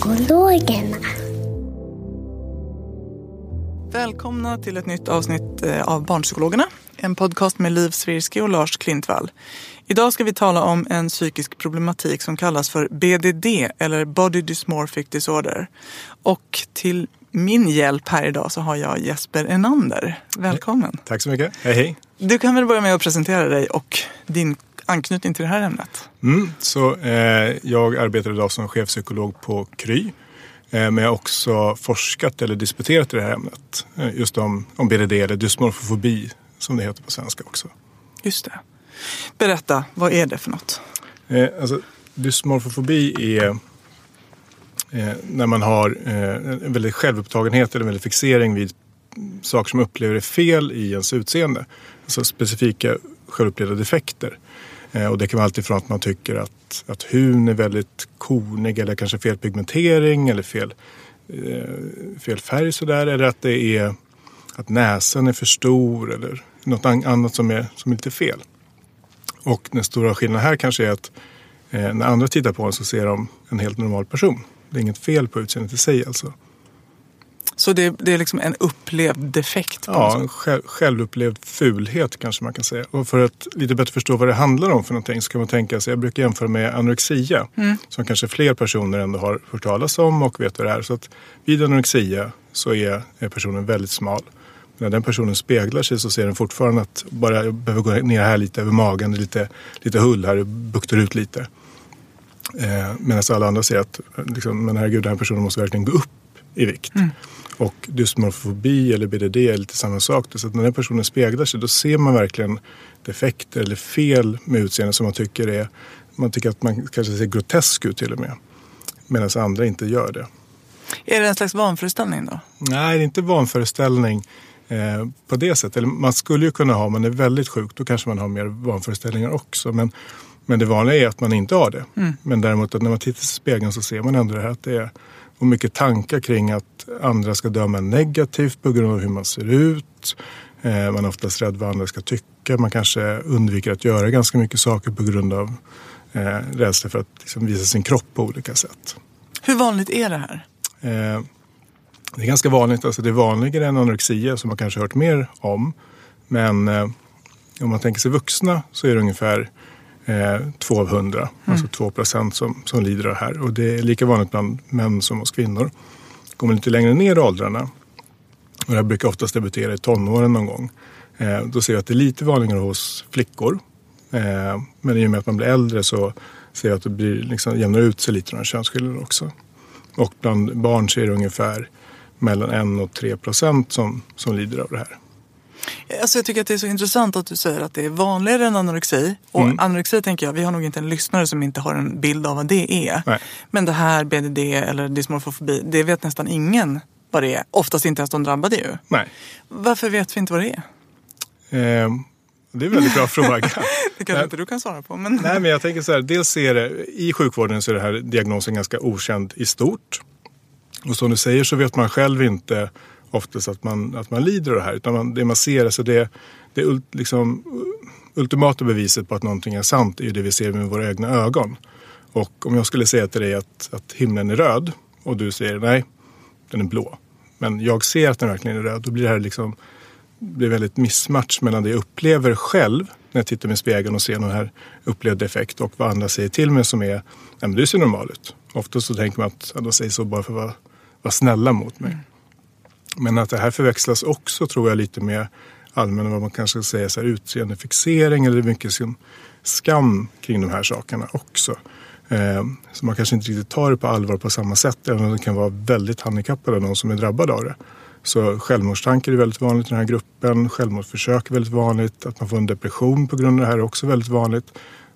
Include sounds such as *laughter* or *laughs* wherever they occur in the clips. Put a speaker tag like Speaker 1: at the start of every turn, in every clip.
Speaker 1: Barnpsykologerna.
Speaker 2: Välkomna till ett nytt avsnitt eh, av Barnpsykologerna. En podcast med Liv Svirsky och Lars Klintvall. Idag ska vi tala om en psykisk problematik som kallas för BDD eller Body Dysmorphic Disorder. Och till min hjälp här idag så har jag Jesper Enander. Välkommen.
Speaker 3: Tack så mycket. Hej hej.
Speaker 2: Du kan väl börja med att presentera dig och din anknytning till det här ämnet.
Speaker 3: Mm, så, eh, jag arbetar idag som chefpsykolog på Kry. Eh, men jag har också forskat eller disputerat i det här ämnet. Eh, just om, om BDD eller dysmorfofobi som det heter på svenska också.
Speaker 2: Just det. Berätta, vad är det för något?
Speaker 3: Eh, alltså, dysmorfofobi är eh, när man har eh, en väldigt självupptagenhet eller en väldigt fixering vid saker som upplever är fel i ens utseende. Alltså specifika självupplevda defekter. Eh, och det kan vara alltifrån att man tycker att, att huden är väldigt kornig eller kanske fel pigmentering eller fel, eh, fel färg sådär. Eller att det är att näsan är för stor eller något annat som är, som är lite fel. Och den stora skillnaden här kanske är att eh, när andra tittar på en så ser de en helt normal person. Det är inget fel på utseendet i sig alltså.
Speaker 2: Så det, det är liksom en upplevd defekt? På
Speaker 3: Ja, en själv, självupplevd fulhet kanske man kan säga. Och för att lite bättre förstå vad det handlar om för någonting så kan man tänka sig, jag brukar jämföra med anorexia. Som kanske fler personer ändå har hört talas om och vet vad det är. Så att vid anorexia så är, är personen väldigt smal. När den personen speglar sig så ser den fortfarande att bara jag behöver gå ner här lite över magen, lite, lite hull här, buktar ut lite. Eh, Medan alla andra ser att liksom, men herregud, den här personen måste verkligen gå upp i vikt. Och dysmorfobi eller BDD är lite samma sak. Så att när den personen speglar sig då ser man verkligen defekter eller fel med utseendet som man tycker är man tycker att man kanske ser grotesk ut till och med. Medan andra inte gör det.
Speaker 2: Är det en slags vanföreställning då?
Speaker 3: Nej, det är inte vanföreställning eh, på det sättet. Eller man skulle ju kunna ha, om man är väldigt sjuk, då kanske man har mer vanföreställningar också. Men, men det vanliga är att man inte har det. Men däremot att när man tittar i spegeln så ser man ändå det här att det är och mycket tankar kring att andra ska döma negativt på grund av hur man ser ut. Eh, man är oftast rädd vad andra ska tycka. Man kanske undviker att göra ganska mycket saker på grund av eh, rädsla för att liksom, visa sin kropp på olika sätt.
Speaker 2: Hur vanligt är det här?
Speaker 3: Eh, det är ganska vanligt, alltså det är vanligare än anorexia som man kanske hört mer om. Men om man tänker sig vuxna så är det ungefär två av hundra, alltså två procent som, som lider av det här. Och det är lika vanligt bland män som hos kvinnor. Går man lite längre ner i åldrarna, och det här brukar oftast debutera i tonåren någon gång, eh, då ser jag att det är lite vanligare hos flickor. Eh, men i och med att man blir äldre så ser jag att det blir, liksom, jämnar ut sig lite de här könsskillnaderna också. Och bland barn så är det ungefär mellan 1 och 3 procent som, som lider av det här.
Speaker 2: Alltså jag tycker att det är så intressant att du säger att det är vanligare än anorexi. Och
Speaker 3: Mm.
Speaker 2: anorexi tänker jag, vi har nog inte en lyssnare som inte har en bild av vad det är.
Speaker 3: Nej.
Speaker 2: Men det här BDD eller dysmorfofobi, det vet nästan ingen vad det är. Oftast inte ens de drabbade ju.
Speaker 3: Nej.
Speaker 2: Varför vet vi inte vad det är?
Speaker 3: Eh, det är en väldigt bra *laughs* fråga.
Speaker 2: Det kanske inte du kan svara på. Men...
Speaker 3: Nej, men jag tänker så här. Dels är det, i sjukvården så är det här diagnosen ganska okänd i stort. Och som du säger så vet man själv inte oftast att man, att man lider av det här. Utan man, det man ser, alltså det, det ult, liksom, ultimata beviset på att någonting är sant är ju det vi ser med våra egna ögon. Och om jag skulle säga till dig att, att himlen är röd och du säger nej, den är blå. Men jag ser att den verkligen är röd. Då blir det här liksom blir väldigt missmatch mellan det jag upplever själv när jag tittar mig i spegeln och ser någon här upplevd effekt och vad andra säger till mig som är, nej men du ser normal ut. Ofta så tänker man att andra de säger så bara för att vara, vara snälla mot mig. Mm. Men att det här förväxlas också tror jag lite med allmän, vad man kanske säger så här, utseendefixering eller mycket sin skam kring de här sakerna också. Eh, så man kanske inte riktigt tar det på allvar på samma sätt även om det kan vara väldigt handikappade någon som är drabbad av det. Så självmordstankar är väldigt vanligt i den här gruppen. Självmordsförsök är väldigt vanligt. Att man får en depression på grund av det här är också väldigt vanligt.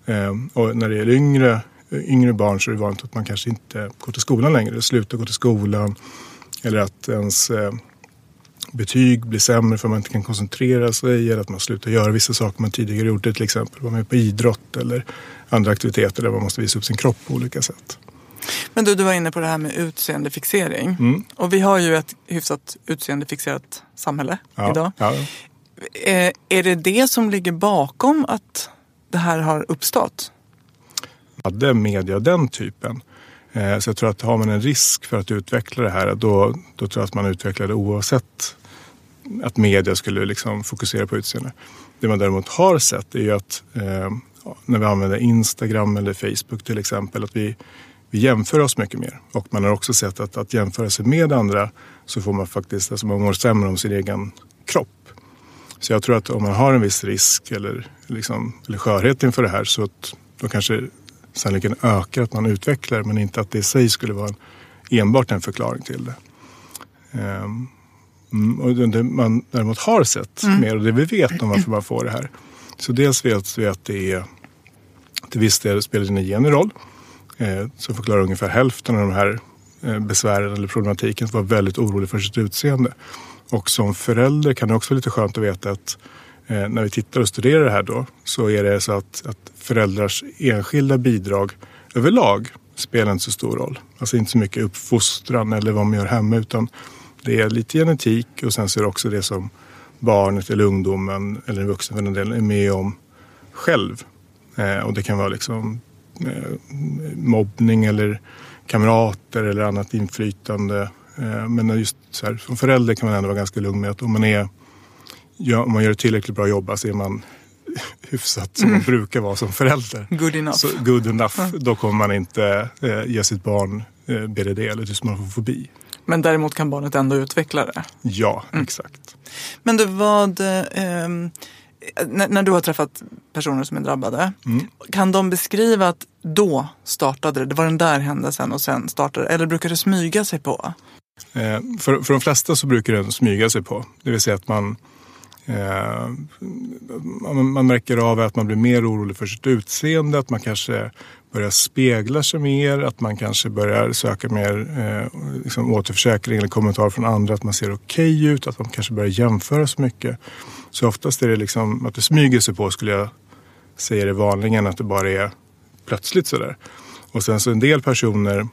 Speaker 3: Eh, och när det gäller yngre, yngre barn så är det vanligt att man kanske inte går till skolan längre. Slutar gå till skolan. Eller att ens eh, betyg blir sämre för att man inte kan koncentrera sig. Eller att man slutar göra vissa saker man tidigare gjort. Till exempel vara med på idrott eller andra aktiviteter där man måste visa upp sin kropp på olika sätt.
Speaker 2: Men du, du var inne på det här med utseendefixering.
Speaker 3: Mm.
Speaker 2: Och vi har ju ett hyfsat utseendefixerat samhälle
Speaker 3: Ja,
Speaker 2: idag.
Speaker 3: ja.
Speaker 2: Eh, är det det som ligger bakom att det här har uppstått?
Speaker 3: hade media den typen. Eh, så jag tror att har man en risk för att utveckla det här då, då tror jag att man utvecklar det oavsett att media skulle liksom fokusera på utseende. Det man däremot har sett är ju att eh, när vi använder Instagram eller Facebook till exempel att vi, vi jämför oss mycket mer. Och man har också sett att att jämföra sig med andra så får man faktiskt, alltså man mår sämre om sin egen kropp. Så jag tror att om man har en viss risk eller, liksom, eller skörhet inför det här så att då kanske sannolikheten ökar att man utvecklar men inte att det i sig skulle vara en, enbart en förklaring till det. Ehm, mm, och det man däremot har sett mer och det vi vet om varför man får det här. Så dels vet vi att det är till viss del spelar dina gener roll. Eh, som förklarar ungefär hälften av de här eh, besvären eller problematiken. Att vara väldigt orolig för sitt utseende. Och som förälder kan det också vara lite skönt att veta att Eh, när vi tittar och studerar det här då så är det så att, att föräldrars enskilda bidrag överlag spelar inte så stor roll. Alltså inte så mycket uppfostran eller vad man gör hemma utan det är lite genetik och sen så är det också det som barnet eller ungdomen eller den vuxna för den delen är med om själv. Eh, och det kan vara liksom eh, mobbning eller kamrater eller annat inflytande. Eh, men just så här, som förälder kan man ändå vara ganska lugn med att om man, är, ja, om man gör ett tillräckligt bra jobb så är man *laughs* hyfsat som man brukar vara som förälder.
Speaker 2: Good enough.
Speaker 3: Så good enough. Då kommer man inte eh, ge sitt barn eh, BDD eller dysmorfofobi.
Speaker 2: Men däremot kan barnet ändå utveckla det.
Speaker 3: Ja, exakt.
Speaker 2: Men du, vad... ehm, när, när du har träffat personer som är drabbade,
Speaker 3: Mm.
Speaker 2: kan de beskriva att då startade det? Det var den där händelsen och sen startade det. Eller brukar det smyga sig på?
Speaker 3: Eh, för, för de flesta så brukar den smyga sig på. Det vill säga att man, eh, man, man märker av att man blir mer orolig för sitt utseende. Att man kanske börjar spegla sig mer. Att man kanske börjar söka mer eh, liksom återförsäkring eller kommentar från andra. Att man ser okej ut. Att man kanske börjar jämföra så mycket. Så oftast är det liksom att det smyger sig på skulle jag säga det vanligen. Att det bara är plötsligt sådär. Och sen så en del personer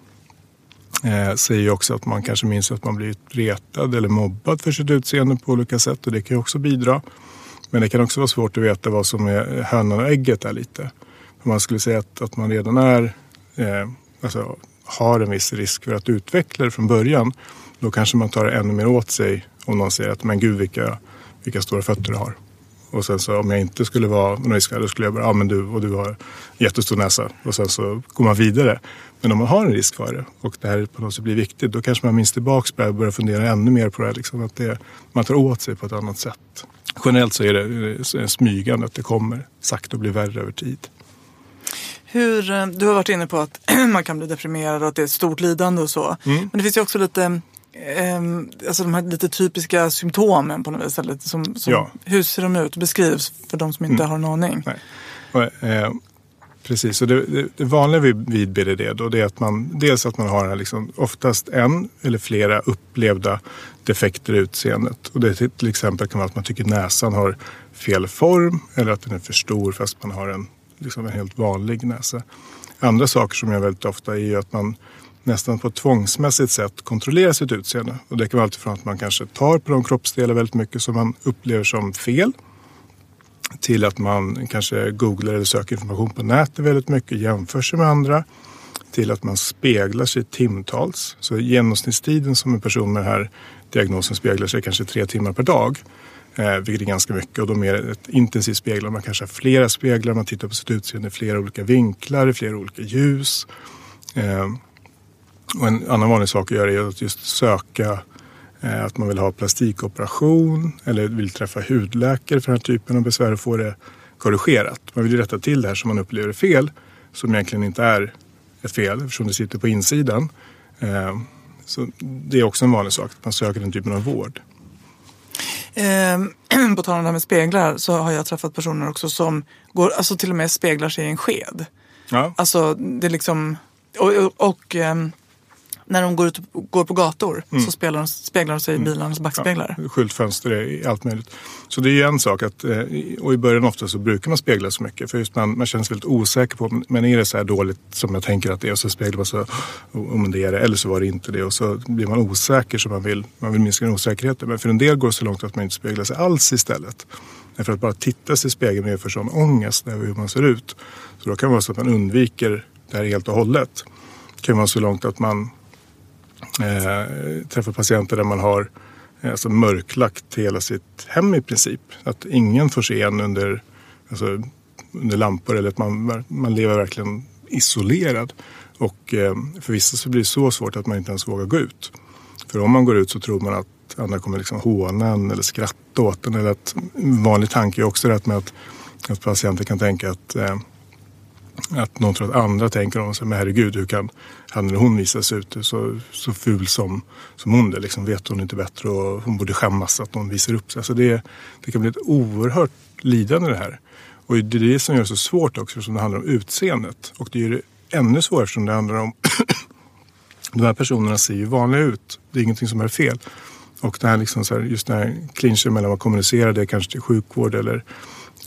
Speaker 3: eh, säger ju också att man kanske minns att man blivit retad eller mobbad för sitt utseende på olika sätt och det kan ju också bidra. Men det kan också vara svårt att veta vad som är hönan och ägget där lite. För man skulle säga att, att man redan är, eh, alltså, har en viss risk för att utveckla det från början. Då kanske man tar det ännu mer åt sig om någon säger att men gud vilka, vilka stora fötter du har. Och sen så om jag inte skulle vara någon risk då skulle jag bara, ja men du och du har jättestor näsa. Och sen så går man vidare. Men om man har en risk för det och det här på något sätt blir viktigt. Då kanske man minns tillbaks och börjar fundera ännu mer på det här. Liksom, att det, man tar åt sig på ett annat sätt. Generellt så är det smygande att det kommer sakta och blir värre över tid.
Speaker 2: Hur, eh, du har varit inne på att *clears throat* man kan bli deprimerad och att det är ett stort lidande och så.
Speaker 3: Mm.
Speaker 2: Men det finns ju också lite, ehm, alltså de här lite typiska symptomen på något vis. Eller Som, som,
Speaker 3: Ja.
Speaker 2: Hur ser de ut? Beskrivs för de som inte
Speaker 3: Mm.
Speaker 2: har en aning.
Speaker 3: Nej. Precis, och det, det, det vanliga vid, vid BDD då, det är att man dels att man har liksom, oftast en eller flera upplevda defekter i utseendet. Och det till, exempel kan vara att man tycker näsan har fel form eller att den är för stor fast man har en, liksom en helt vanlig näsa. Andra saker som jag väldigt ofta är ju att man nästan på ett tvångsmässigt sätt kontrollerar sitt utseende. Och det kan vara alltifrån att man kanske tar på de kroppsdelar väldigt mycket som man upplever som fel till att man kanske googlar eller söker information på nätet väldigt mycket, jämför sig med andra. till att man speglar sig timtals. Så genomsnittstiden som en person med den här diagnosen speglar sig kanske tre timmar per dag. Eh, vilket är ganska mycket och då mer ett intensivt speglar. Man kanske har flera speglar, man tittar på sitt utseende i flera olika vinklar, i flera olika ljus. Eh, och en annan vanlig sak att göra är att just söka eh, att man vill ha plastikoperation eller vill träffa hudläkare för den här typen av besvär och få det korrigerat. Man vill ju rätta till det här som man upplever är fel, som egentligen inte är ett fel eftersom det sitter på insidan. Eh, så det är också en vanlig sak, att man söker den typen av vård.
Speaker 2: Eh, *clears throat* på tal om det här med speglar så har jag träffat personer också som går, alltså till och med speglar sig i en sked.
Speaker 3: Ja.
Speaker 2: Alltså det är liksom, och, och, och ehm, när de går ut går på gator så speglar de, speglar de sig i bilarnas backspeglar.
Speaker 3: Ja, skyltfönster, är allt möjligt. Så det är ju en sak att, eh, och i början ofta så brukar man spegla så mycket för just man, man känner sig väldigt osäker på, men är det så här dåligt som jag tänker att det är och så speglar man så, om det är det, eller så var det inte det och så blir man osäker så man vill, man vill minska den osäkerheten. Men för en del går det så långt att man inte speglar sig alls istället. För att bara titta sig i spegeln medför sån ångest över hur man ser ut. Så då kan det vara så att man undviker det här helt och hållet. Det kan vara så långt att man eh, träffar patienter där man har eh, alltså mörklagt hela sitt hem i princip. Att ingen får se en under, alltså, under lampor eller att man, man lever verkligen isolerad. Och eh, för vissa så blir det så svårt att man inte ens vågar gå ut. För om man går ut så tror man att andra kommer liksom håna en eller skratta åt en. Eller att, en vanlig tanke är också det med att, att patienter kan tänka att eh, att någon tror att andra tänker om sig, men herregud hur kan han eller hon visa sig ute så, så ful som, som hon är? Liksom, vet hon inte bättre och hon borde skämmas att någon visar upp sig. Alltså det, det kan bli ett oerhört lidande det här. Och det är det som gör det så svårt också eftersom det handlar om utseendet. Och det gör det ännu svårare eftersom det handlar om *clears throat* de här personerna ser ju vanliga ut. Det är ingenting som är fel. Och det här liksom så här, just den här clinchen mellan vad kommunicerar det kanske till sjukvård eller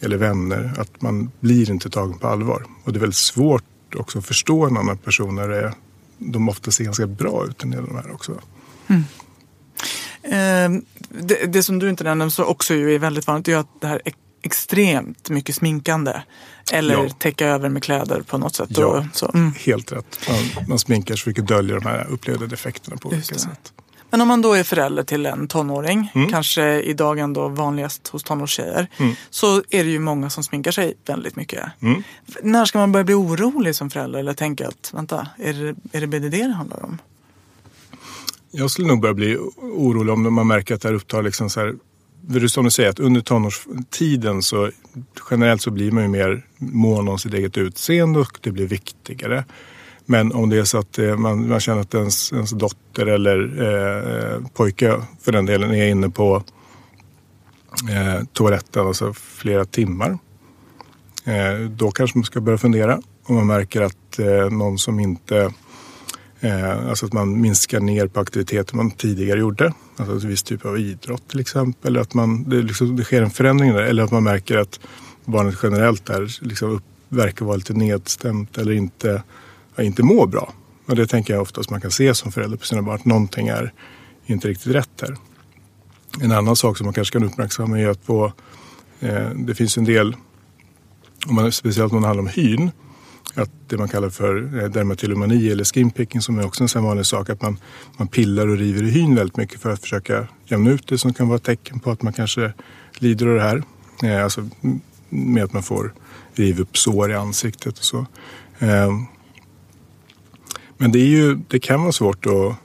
Speaker 3: eller vänner, att man blir inte tagen på allvar. Och det är väldigt svårt också att förstå en annan person när det är, de ofta ser ganska bra ut en del av de här också.
Speaker 2: Mm. Eh, det, det, som du inte nämnde, som också är väldigt vanligt, är att det här är extremt mycket sminkande. Eller ja. täcka över med kläder på något sätt.
Speaker 3: Ja,
Speaker 2: och, så, mm.
Speaker 3: helt rätt. Man, man sminkar så försöker dölja de här upplevda defekterna på olika sätt.
Speaker 2: Men om man då är förälder till en tonåring, mm. kanske idag ändå vanligast hos tonårstjejer, mm. så är det ju många som sminkar sig väldigt mycket. Mm. När ska man börja bli orolig som förälder eller tänka att vänta, är det, är det BDD det handlar om?
Speaker 3: Jag skulle nog börja bli orolig om man märker att det här upptar liksom så här som du säger, att under tonårstiden så generellt så blir man ju mer mån om sitt eget utseende och det blir viktigare. Men om det är så att eh, man, man känner att ens, ens dotter eller eh, pojke för den delen är inne på eh, toaletten alltså flera timmar. Eh, då kanske man ska börja fundera. Om man märker att eh, någon som inte Eh, alltså att man minskar ner på aktiviteter man tidigare gjorde. Alltså en viss typ av idrott till exempel. Eller att man, det, liksom, det sker en förändring där. Eller att man märker att barnet generellt där liksom upp, verkar vara lite nedstämt eller inte inte mår bra. Och det tänker jag oftast man kan se som förälder på sina barn, att någonting är inte riktigt rätt här. En annan sak som man kanske kan uppmärksamma är att på, eh, det finns en del, om man, speciellt om det handlar om hyn, att det man kallar för eh, dermatillomani eller skinpicking som är också en sån vanlig sak, att man, man pillar och river i hyn väldigt mycket för att försöka jämna ut det som kan vara ett tecken på att man kanske lider av det här. Eh, alltså med att man får riva upp sår i ansiktet och så. Eh, men det, är ju, det kan vara svårt att,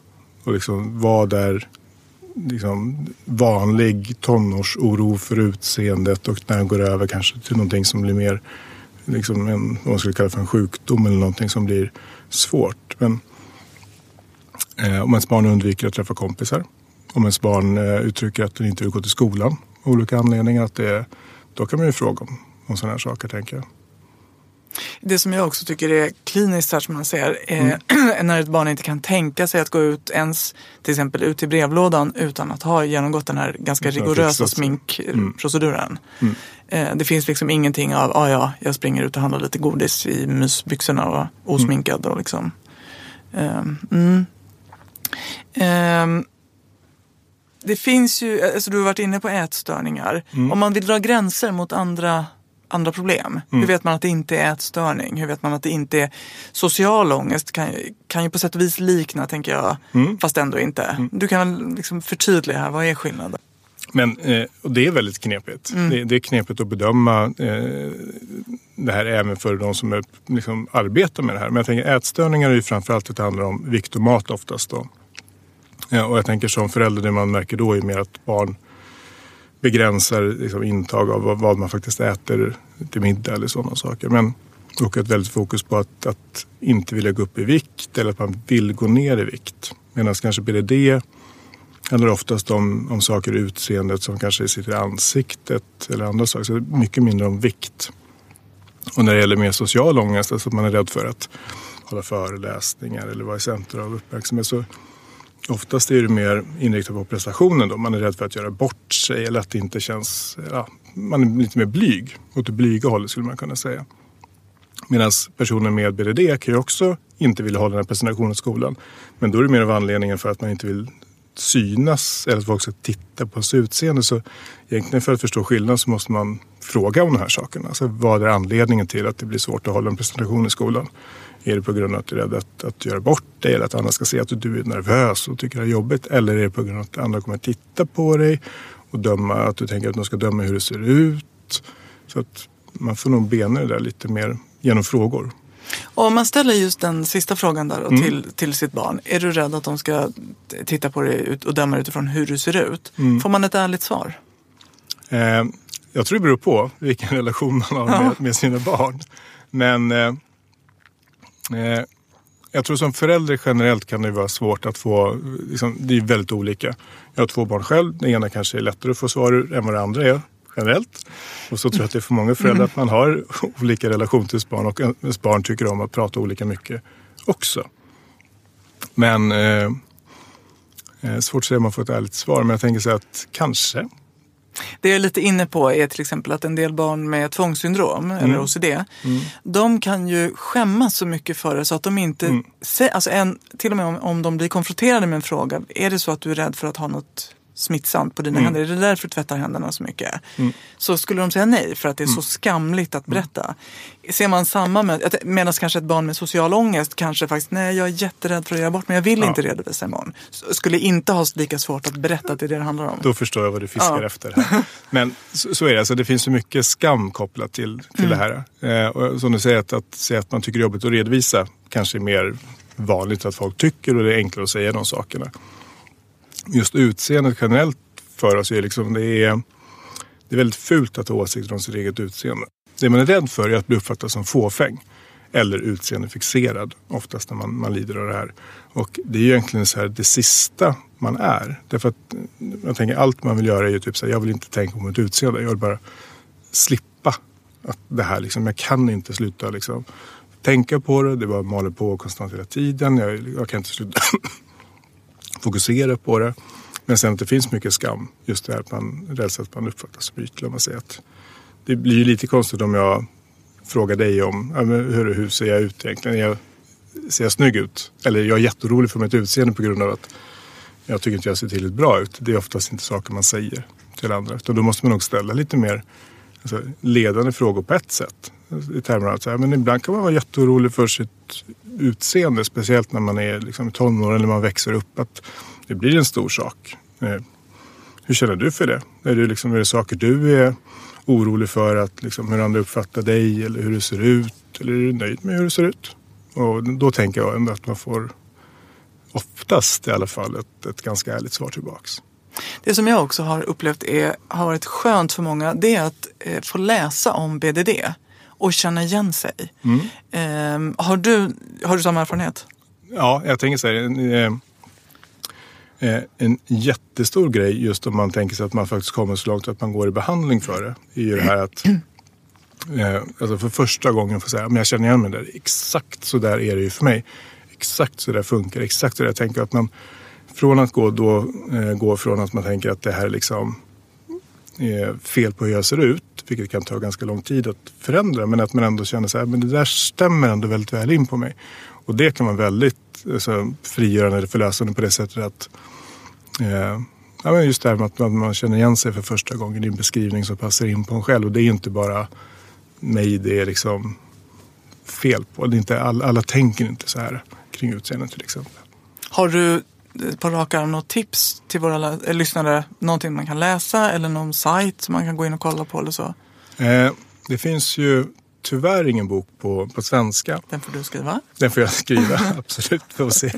Speaker 3: att liksom vara där liksom vanlig tonårsoro för utseendet och när den går över kanske till någonting som blir mer liksom en, vad man skulle kalla för en sjukdom eller någonting som blir svårt. Men eh, om ens barn undviker att träffa kompisar, om ens barn eh, uttrycker att den inte vill gå till skolan av olika anledningar, att det, då kan man ju fråga om, om sådana här saker tänker jag.
Speaker 2: Det som jag också tycker är kliniskt här som man ser är mm. *clears throat* när ett barn inte kan tänka sig att gå ut ens till exempel ut till brevlådan utan att ha genomgått den här ganska rigorösa sminkproceduren. Mm. Mm. Det finns liksom ingenting av, ah, ja, jag springer ut och handlar lite godis i mysbyxorna och osminkad och liksom. Um, um, det finns ju, alltså du har varit inne på ätstörningar. Mm. Om man vill dra gränser mot andra andra problem? Hur vet man att det inte är ätstörning? Hur vet man att det inte är social ångest? Kan, kan ju på sätt och vis likna, tänker jag, fast ändå inte. Du kan väl liksom förtydliga här, vad är skillnaden?
Speaker 3: Men eh, och det är väldigt knepigt. Det, det är knepigt att bedöma eh, det här även för de som är, liksom, arbetar med det här. Men jag tänker ätstörningar är ju framförallt att det handlar om vikt och mat oftast. Då. Ja, och jag tänker som förälder, det man märker då är mer att barn begränsar liksom, intag av vad, vad man faktiskt äter till middag eller sådana saker. Men och ett väldigt fokus på att, att inte vilja gå upp i vikt eller att man vill gå ner i vikt. Medan kanske BDD handlar oftast om, om saker i utseendet som kanske sitter i ansiktet eller andra saker. Så det mycket mindre om vikt. Och när det gäller mer social ångest, alltså att man är rädd för att hålla föreläsningar eller vara i centrum av uppmärksamhet så oftast är det mer inriktat på prestationen då. Man är rädd för att göra bort sig eller att det inte känns, ja, man är lite mer blyg. Åt det blyga hållet skulle man kunna säga. Medan personer med BDD kan ju också inte vilja ha den här presentationen i skolan. Men då är det mer av anledningen för att man inte vill synas eller att folk ska titta på ens utseende. Så egentligen för att förstå skillnaden så måste man fråga om de här sakerna. Alltså vad är anledningen till att det blir svårt att hålla en presentation i skolan? Är det på grund av att du är rädd att, att göra bort dig eller att andra ska se att du är nervös och tycker det är jobbigt? Eller är det på grund av att andra kommer att titta på dig och döma, att du tänker att de ska döma hur det ser ut? Så att man får nog bena det där lite mer genom frågor.
Speaker 2: Om man ställer just den sista frågan där då, till, till sitt barn. Är du rädd att de ska titta på dig och döma utifrån hur du ser ut? Får man ett ärligt svar?
Speaker 3: Eh, jag tror det beror på vilken relation man har med, med sina barn. Men eh, eh, jag tror som förälder generellt kan det vara svårt att få, liksom, det är väldigt olika. Jag har två barn själv, det ena kanske är lättare att få svar ur än vad det andra är generellt. Och så tror jag att det är för många föräldrar att man har olika relation till sitt barn och ens barn tycker om att prata olika mycket också. Men eh, eh, svårt att säga om man får ett ärligt svar, men jag tänker så att kanske.
Speaker 2: Det jag är lite inne på är till exempel att en del barn med tvångssyndrom eller OCD, de kan ju skämmas så mycket för det så att de inte, sä- alltså en, till och med om, om de blir konfronterade med en fråga, är det så att du är rädd för att ha något smittsamt på dina händer, är det därför du tvättar händerna så mycket? Så skulle de säga nej för att det är så skamligt att berätta. Ser man samma med, medan kanske ett barn med social ångest kanske faktiskt, nej jag är jätterädd för att göra bort men jag vill inte redovisa imorgon. Skulle inte ha lika svårt att berätta att det är det det handlar om.
Speaker 3: Då förstår jag vad du fiskar
Speaker 2: Ja.
Speaker 3: efter här. *laughs* Men så, så är det, alltså, det finns så mycket skam kopplat till, till det här. Eh, och som du säger, att, att säga att man tycker det är jobbigt att redovisa kanske är mer vanligt att folk tycker och det är enklare att säga de sakerna. Just utseendet generellt för oss är liksom, det är, det är väldigt fult att ha åsikter om sitt eget utseende. Det man är rädd för är att bli uppfattad som fåfäng eller utseendefixerad oftast när man, man lider av det här. Och det är ju egentligen så här det sista man är. Därför att eh, jag tänker allt man vill göra är ju typ så här, jag vill inte tänka på mitt utseende. Jag vill bara slippa att det här liksom, jag kan inte sluta liksom tänka på det. Det bara maler på konstant hela tiden. Jag, jag kan inte sluta fokusera på det. Men sen att det finns mycket skam. Just det här att man rädsla att man uppfattas som ytlig. Om man säger att det blir ju lite konstigt om jag frågar dig om ja, hur, hur ser jag ut egentligen? Jag, ser jag snygg ut? Eller jag är jätteorolig för mitt utseende på grund av att jag tycker inte jag ser tillräckligt bra ut. Det är oftast inte saker man säger till andra. Utan då måste man nog ställa lite mer alltså, ledande frågor på ett sätt. I termer av att så här, men ibland kan man vara jätteorolig för sitt utseende. Speciellt när man är liksom, i tonåren eller man växer upp. Att det blir en stor sak. Eh, hur känner du för det? Är det, liksom, är det saker du är orolig för? Att, liksom, hur andra uppfattar dig eller hur du ser ut? Eller är du nöjd med hur du ser ut? Och då tänker jag ändå att man får oftast i alla fall ett, ett ganska ärligt svar tillbaks.
Speaker 2: Det som jag också har upplevt är, har varit skönt för många, det är att eh, få läsa om BDD och känna igen sig. Ehm, har, du, har du samma erfarenhet?
Speaker 3: Ja, jag tänker så här. En, eh, eh, en jättestor grej just om man tänker sig att man faktiskt kommer så långt att man går i behandling för det. Är ju det här att *clears throat* eh, alltså för första gången få säga men jag känner igen mig där. Exakt så där är det ju för mig. Exakt så där funkar Exakt så där jag tänker att man från att gå då eh, gå från att man tänker att det här är liksom är fel på hur jag ser ut, vilket kan ta ganska lång tid att förändra, men att man ändå känner så här, men det där stämmer ändå väldigt väl in på mig. Och det kan vara väldigt alltså, frigörande eller förlösande på det sättet att eh, ja, men just det här med att man, man känner igen sig för första gången i en beskrivning som passar in på en själv. Och det är inte bara mig det är liksom fel på. Det är inte, alla, alla tänker inte så här kring utseendet till exempel.
Speaker 2: Har du på rak arm något tips till våra eh, lyssnare? Någonting man kan läsa eller någon sajt som man kan gå in och kolla på eller så?
Speaker 3: Eh, det finns ju tyvärr ingen bok på, på svenska.
Speaker 2: Den får du skriva.
Speaker 3: Den får jag skriva, *laughs* absolut. Får se.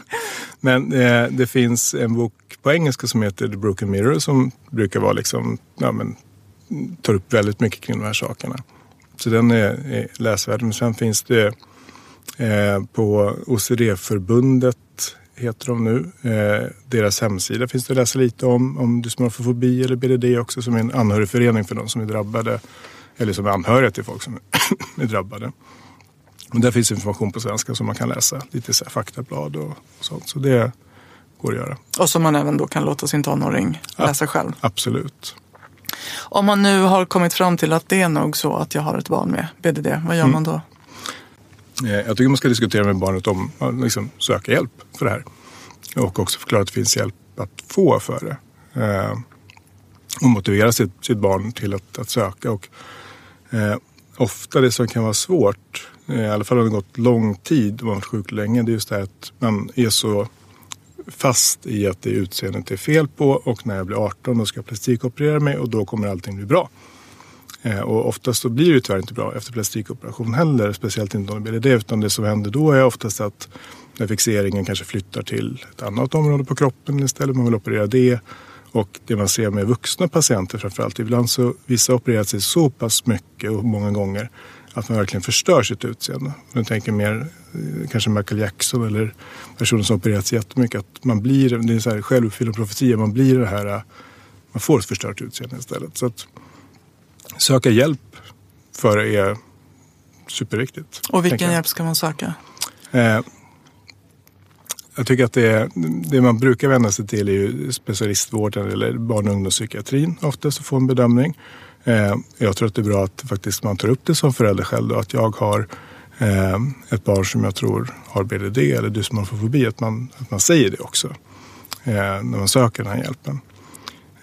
Speaker 3: Men eh, det finns en bok på engelska som heter The Broken Mirror som brukar vara liksom, ja, men, tar upp väldigt mycket kring de här sakerna. Så den är, är läsvärd. Men sen finns det eh, på OCD-förbundet heter de nu. Eh, deras hemsida finns det att läsa lite om, om dysmorfofobi eller BDD också som är en anhörigförening för de som är drabbade eller som är anhöriga till folk som *coughs* är drabbade. Och där finns information på svenska som man kan läsa. Lite så faktablad och, och sånt. Så det går att göra.
Speaker 2: Och som man även då kan låta sin tonåring läsa själv.
Speaker 3: Absolut.
Speaker 2: Om man nu har kommit fram till att det är nog så att jag har ett barn med BDD, vad gör man då?
Speaker 3: Eh, jag tycker man ska diskutera med barnet om att liksom söka hjälp för det här. Och också förklara att det finns hjälp att få för det. Eh, Och motivera sitt, sitt barn till att, att söka. Och, eh, ofta det som kan vara svårt, eh, i alla fall om det gått lång tid och man varit sjuk länge, det är just det här att man är så fast i att det är utseendet det är fel på och när jag blir 18 då ska jag plastikoperera mig och då kommer allting bli bra. Eh, och oftast så blir det tyvärr inte bra efter plastikoperation heller. Speciellt inte om det blir det. Utan det som händer då är oftast att när fixeringen kanske flyttar till ett annat område på kroppen istället. Man vill operera det. Och det man ser med vuxna patienter framförallt. Ibland så vissa opererar sig så pass mycket och många gånger att man verkligen förstör sitt utseende. Jag tänker mer eh, kanske Michael Jackson eller personer som opererat sig jättemycket. Att man blir, det är så här självuppfyllande profetia. Man blir det här, eh, man får ett förstört utseende istället. Så att, söka hjälp för det är superviktigt.
Speaker 2: Och vilken hjälp ska man söka?
Speaker 3: Eh, jag tycker att det, det man brukar vända sig till är ju specialistvården eller barn och ungdomspsykiatrin oftast och få en bedömning. Eh, jag tror att det är bra att faktiskt man tar upp det som förälder själv. Då, att jag har eh, ett barn som jag tror har BDD eller dysmorfofobi. Att man, att man säger det också eh, när man söker den här hjälpen.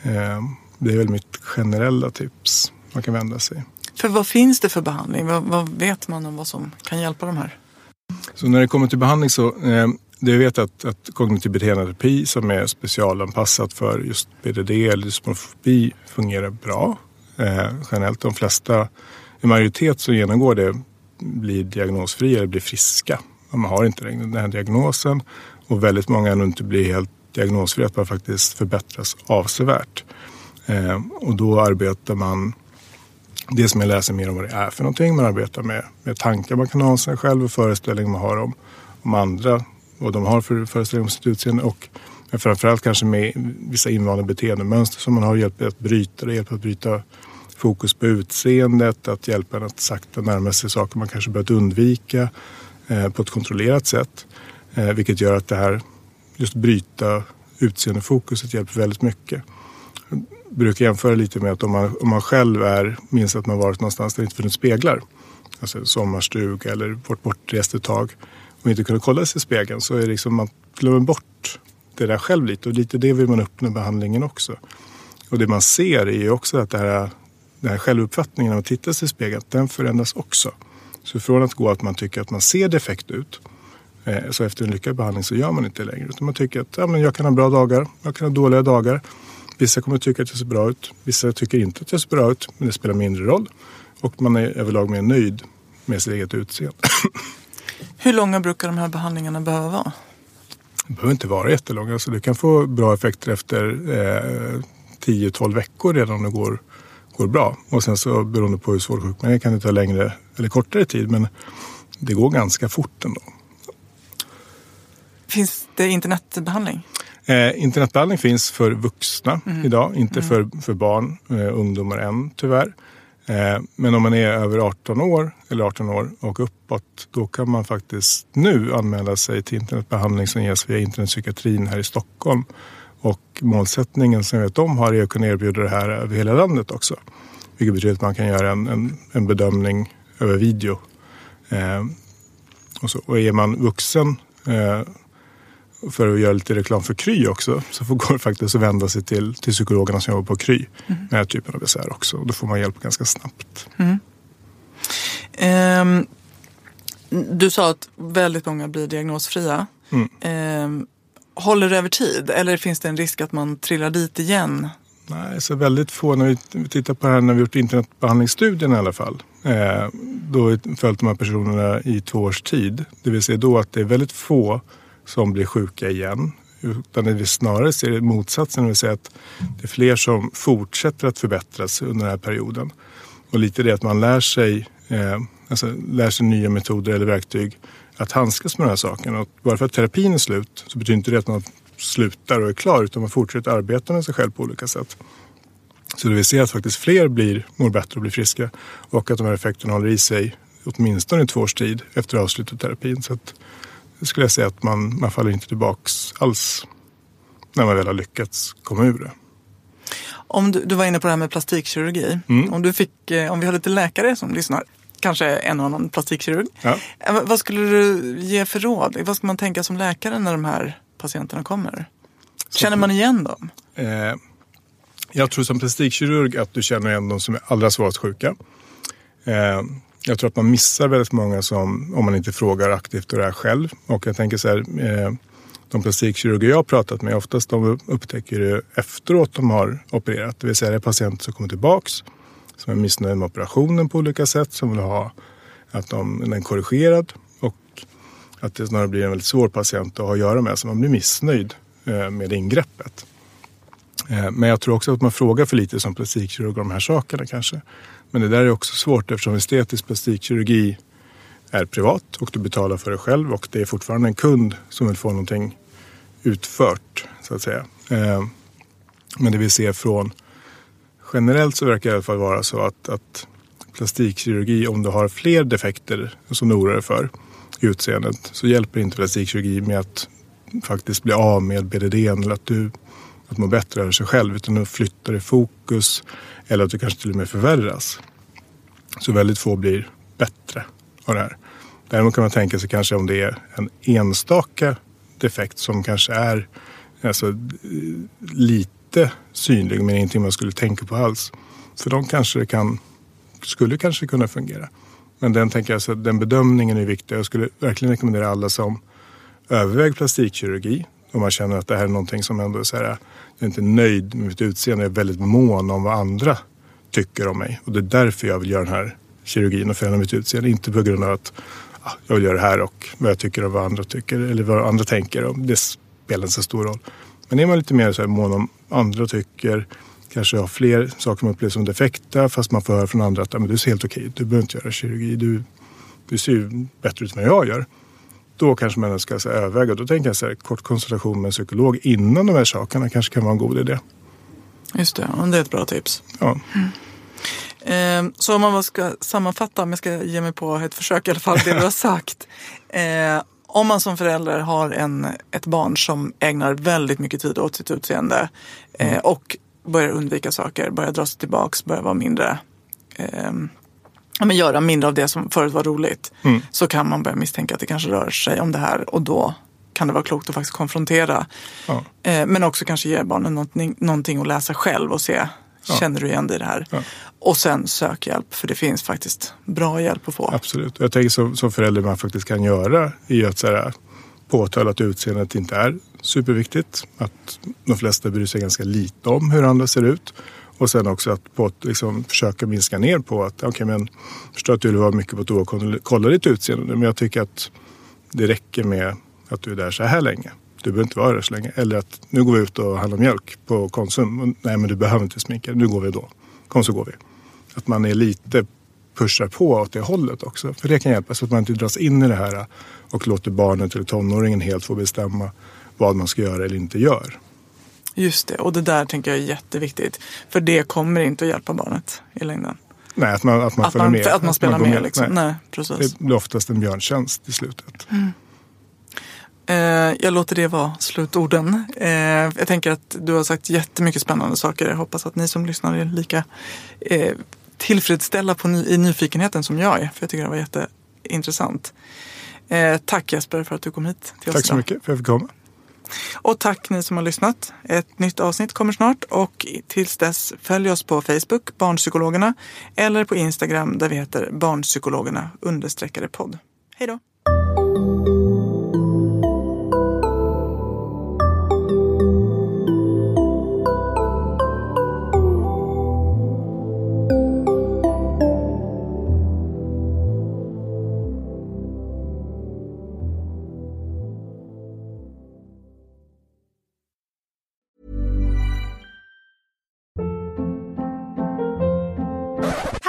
Speaker 3: Eh, det är väl mitt generella tips man kan vända sig.
Speaker 2: För vad finns det för behandling? Vad, vad vet man om vad som kan hjälpa de här?
Speaker 3: Så när det kommer till behandling så eh, det jag vet att, att kognitiv beteendeterapi som är specialanpassat för just BDD eller dysmorfobi fungerar bra. Eh, generellt de flesta, en majoritet som genomgår det blir diagnosfria eller blir friska. Man har inte den här diagnosen och väldigt många nog inte blir helt diagnosfria, att man faktiskt förbättras avsevärt. Eh, och då arbetar man det som jag läser mer om vad det är för någonting. Man arbetar med, med tankar man kan ha om sig själv och föreställningar man har om, om andra. Vad de har för föreställningar om sitt utseende. Och men framförallt kanske med vissa invanda beteendemönster som man har hjälpt att bryta. Det hjälper att bryta fokus på utseendet. Att hjälpa en att sakta närma sig saker man kanske börjat undvika eh, på ett kontrollerat sätt. Eh, vilket gör att det här, just bryta utseendefokuset hjälper väldigt mycket brukar jämföra lite med att om man, om man själv är, minns att man varit någonstans där det inte funnits speglar. Alltså sommarstuga eller varit bortrest ett tag och inte kunde kolla sig i spegeln så är det liksom man glömmer bort det där själv lite och lite det vill man uppnå med behandlingen också. Och det man ser är ju också att det här, den här självuppfattningen när man tittar sig i spegeln, den förändras också. Så från att gå att man tycker att man ser defekt ut eh, så efter en lyckad behandling så gör man inte längre. Utan man tycker att ja, men jag kan ha bra dagar, jag kan ha dåliga dagar. Vissa kommer att tycka att jag ser bra ut. Vissa tycker inte att jag ser bra ut. Men det spelar mindre roll. Och man är överlag mer nöjd med sitt eget utseende. *coughs*
Speaker 2: Hur långa brukar de här behandlingarna behöva vara?
Speaker 3: Det behöver inte vara jättelånga. Alltså du kan få bra effekter efter eh, 10-12 veckor redan om det går, går bra. Och sen så beroende på hur svår sjuk man är kan det ta längre eller kortare tid. Men det går ganska fort ändå.
Speaker 2: Finns det internetbehandling?
Speaker 3: Eh, internetbehandling finns för vuxna idag, inte för, för barn, eh, ungdomar än tyvärr. Eh, men om man är över 18 år eller 18 år och uppåt, då kan man faktiskt nu anmäla sig till internetbehandling som ges via internetpsykiatrin här i Stockholm. Och målsättningen som jag vet om har är att kunna erbjuda det här över hela landet också. Vilket betyder att man kan göra en, en, en bedömning över video. Eh, och, så. och är man vuxen eh, för att göra lite reklam för Kry också så får går det faktiskt att vända sig till, till psykologerna som jobbar på Kry med den här typen av besvär också. Och då får man hjälp ganska snabbt.
Speaker 2: Ehm, du sa att väldigt många blir diagnosfria. Ehm, håller det över tid eller finns det en risk att man trillar dit igen?
Speaker 3: Nej, så väldigt få. När vi tittar på det här när vi gjort internetbehandlingsstudien i alla fall. Eh, då har vi följt de här personerna i två års tid. Det vill säga då att det är väldigt få som blir sjuka igen. Utan det vi snarare ser är motsatsen. Det vill säga att det är fler som fortsätter att förbättras under den här perioden. Och lite det att man lär sig, eh, alltså lär sig nya metoder eller verktyg att handskas med de här sakerna. Och bara för att terapin är slut så betyder inte det att man slutar och är klar utan man fortsätter arbeta med sig själv på olika sätt. Så det vi ser att faktiskt fler blir, mår bättre och blir friska och att de här effekterna håller i sig åtminstone i två års tid efter avslutad terapin. Så att, skulle jag säga att man, man faller inte tillbaks alls när man väl har lyckats komma ur det.
Speaker 2: Om du, du var inne på det här med plastikkirurgi. Om, du fick, eh, om vi har lite läkare som lyssnar, kanske en och annan plastikkirurg.
Speaker 3: Ja.
Speaker 2: Eh, vad- skulle du ge för råd? Vad ska man tänka som läkare när de här patienterna kommer? Känner man igen dem?
Speaker 3: Eh, jag tror som plastikkirurg att du känner igen de som är allra svårast sjuka. Eh, jag tror att man missar väldigt många som, om man inte frågar aktivt och det här själv. Och jag tänker så här, eh, de plastikkirurger jag har pratat med, oftast de upptäcker det efteråt de har opererat. Det vill säga det är patienter som kommer tillbaks, som är missnöjda med operationen på olika sätt, som vill ha att de, den är korrigerad och att det snarare blir en väldigt svår patient att ha att göra med, så man blir missnöjd eh, med ingreppet. Eh, men jag tror också att man frågar för lite som plastikkirurg om de här sakerna kanske. Men det där är också svårt eftersom estetisk plastikkirurgi är privat och du betalar för det själv och det är fortfarande en kund som vill få någonting utfört så att säga. Eh, men det vi ser från generellt så verkar det i alla fall vara så att, att plastikkirurgi, om du har fler defekter som du oroar dig för i utseendet så hjälper inte plastikkirurgi med att faktiskt bli av med BDD eller att du att må bättre över sig själv utan du flyttar i fokus eller att du kanske till och med förvärras. Så väldigt få blir bättre av det här. Däremot kan man tänka sig kanske om det är en enstaka defekt som kanske är alltså, lite synlig men ingenting man skulle tänka på alls. För de kanske kan, skulle kanske kunna fungera. Men den, tänker jag, så den bedömningen är viktig. Jag skulle verkligen rekommendera alla som överväger plastikkirurgi om man känner att det här är någonting som ändå är så här, jag är inte nöjd med mitt utseende, jag är väldigt mån om vad andra tycker om mig. Och det är därför jag vill göra den här kirurgin och förändra mitt utseende. Inte på grund av att ah, jag vill göra det här och vad jag tycker och vad andra tycker eller vad andra tänker. Och det spelar inte så stor roll. Men är man lite mer så här mån om andra tycker, kanske har fler saker man upplever som defekta fast man får höra från andra att ah, men du ser helt okej ut, du behöver inte göra kirurgi, du, du ser ju bättre ut än vad jag gör då kanske man ska här, överväga. Då tänker jag så här, kort konsultation med en psykolog innan de här sakerna kanske kan vara en god idé.
Speaker 2: Just det, det är ett bra tips.
Speaker 3: Ja.
Speaker 2: Eh, så om man ska sammanfatta, om jag ska ge mig på ett försök i alla fall, det du har *laughs* sagt. Eh, om man som förälder har en, ett barn som ägnar väldigt mycket tid åt sitt utseende eh, och börjar undvika saker, börjar dra sig tillbaks, börjar vara mindre eh, ja, men göra mindre av det som förut var roligt så kan man börja misstänka att det kanske rör sig om det här och då kan det vara klokt att faktiskt konfrontera.
Speaker 3: Ja.
Speaker 2: Eh, men också kanske ge barnen någonting, någonting att läsa själv och se, känner du igen dig i det här?
Speaker 3: Ja.
Speaker 2: Och sen sök hjälp, för det finns faktiskt bra hjälp att få.
Speaker 3: Absolut. Jag tänker som, som förälder man faktiskt kan göra ju att så här, påtala att utseendet inte är superviktigt. Att de flesta bryr sig ganska lite om hur andra ser ut. Och sen också att på, liksom, försöka minska ner på att okej men jag förstår att du vill vara mycket på toa och kolla- ditt utseende nu, men jag tycker att det räcker med att du är där så här länge. Du behöver inte vara där så länge. Eller att nu går vi ut och handlar mjölk på Konsum. Nej men du behöver inte sminka dig. Nu går vi då. Kom så går vi. Att man är lite pushar på åt det hållet också. För det kan hjälpa så att man inte dras in i det här och låter barnet eller tonåringen helt få bestämma vad man ska göra eller inte gör.
Speaker 2: Just det, och det där tänker jag är jätteviktigt. För det kommer inte att hjälpa barnet i längden.
Speaker 3: Nej, att man, att man
Speaker 2: Att
Speaker 3: följer
Speaker 2: man,
Speaker 3: med.
Speaker 2: att man spelar
Speaker 3: går
Speaker 2: med. liksom.
Speaker 3: Nej.
Speaker 2: Nej, precis.
Speaker 3: Det blir oftast en björntjänst i slutet.
Speaker 2: Eh, jag låter det vara slutorden. Eh, jag tänker att du har sagt jättemycket spännande saker. Jag hoppas att ni som lyssnar är lika eh, tillfredsställda på ny, i nyfikenheten som jag är. För jag tycker det var jätteintressant. Eh, tack Jesper för att du kom hit till oss
Speaker 3: Tack så
Speaker 2: idag.
Speaker 3: mycket för att jag fick komma.
Speaker 2: Och tack ni som har lyssnat. Ett nytt avsnitt kommer snart och tills dess följ oss på Facebook, Barnpsykologerna, eller på Instagram där vi heter Barnpsykologerna understreckade podd. Hej då!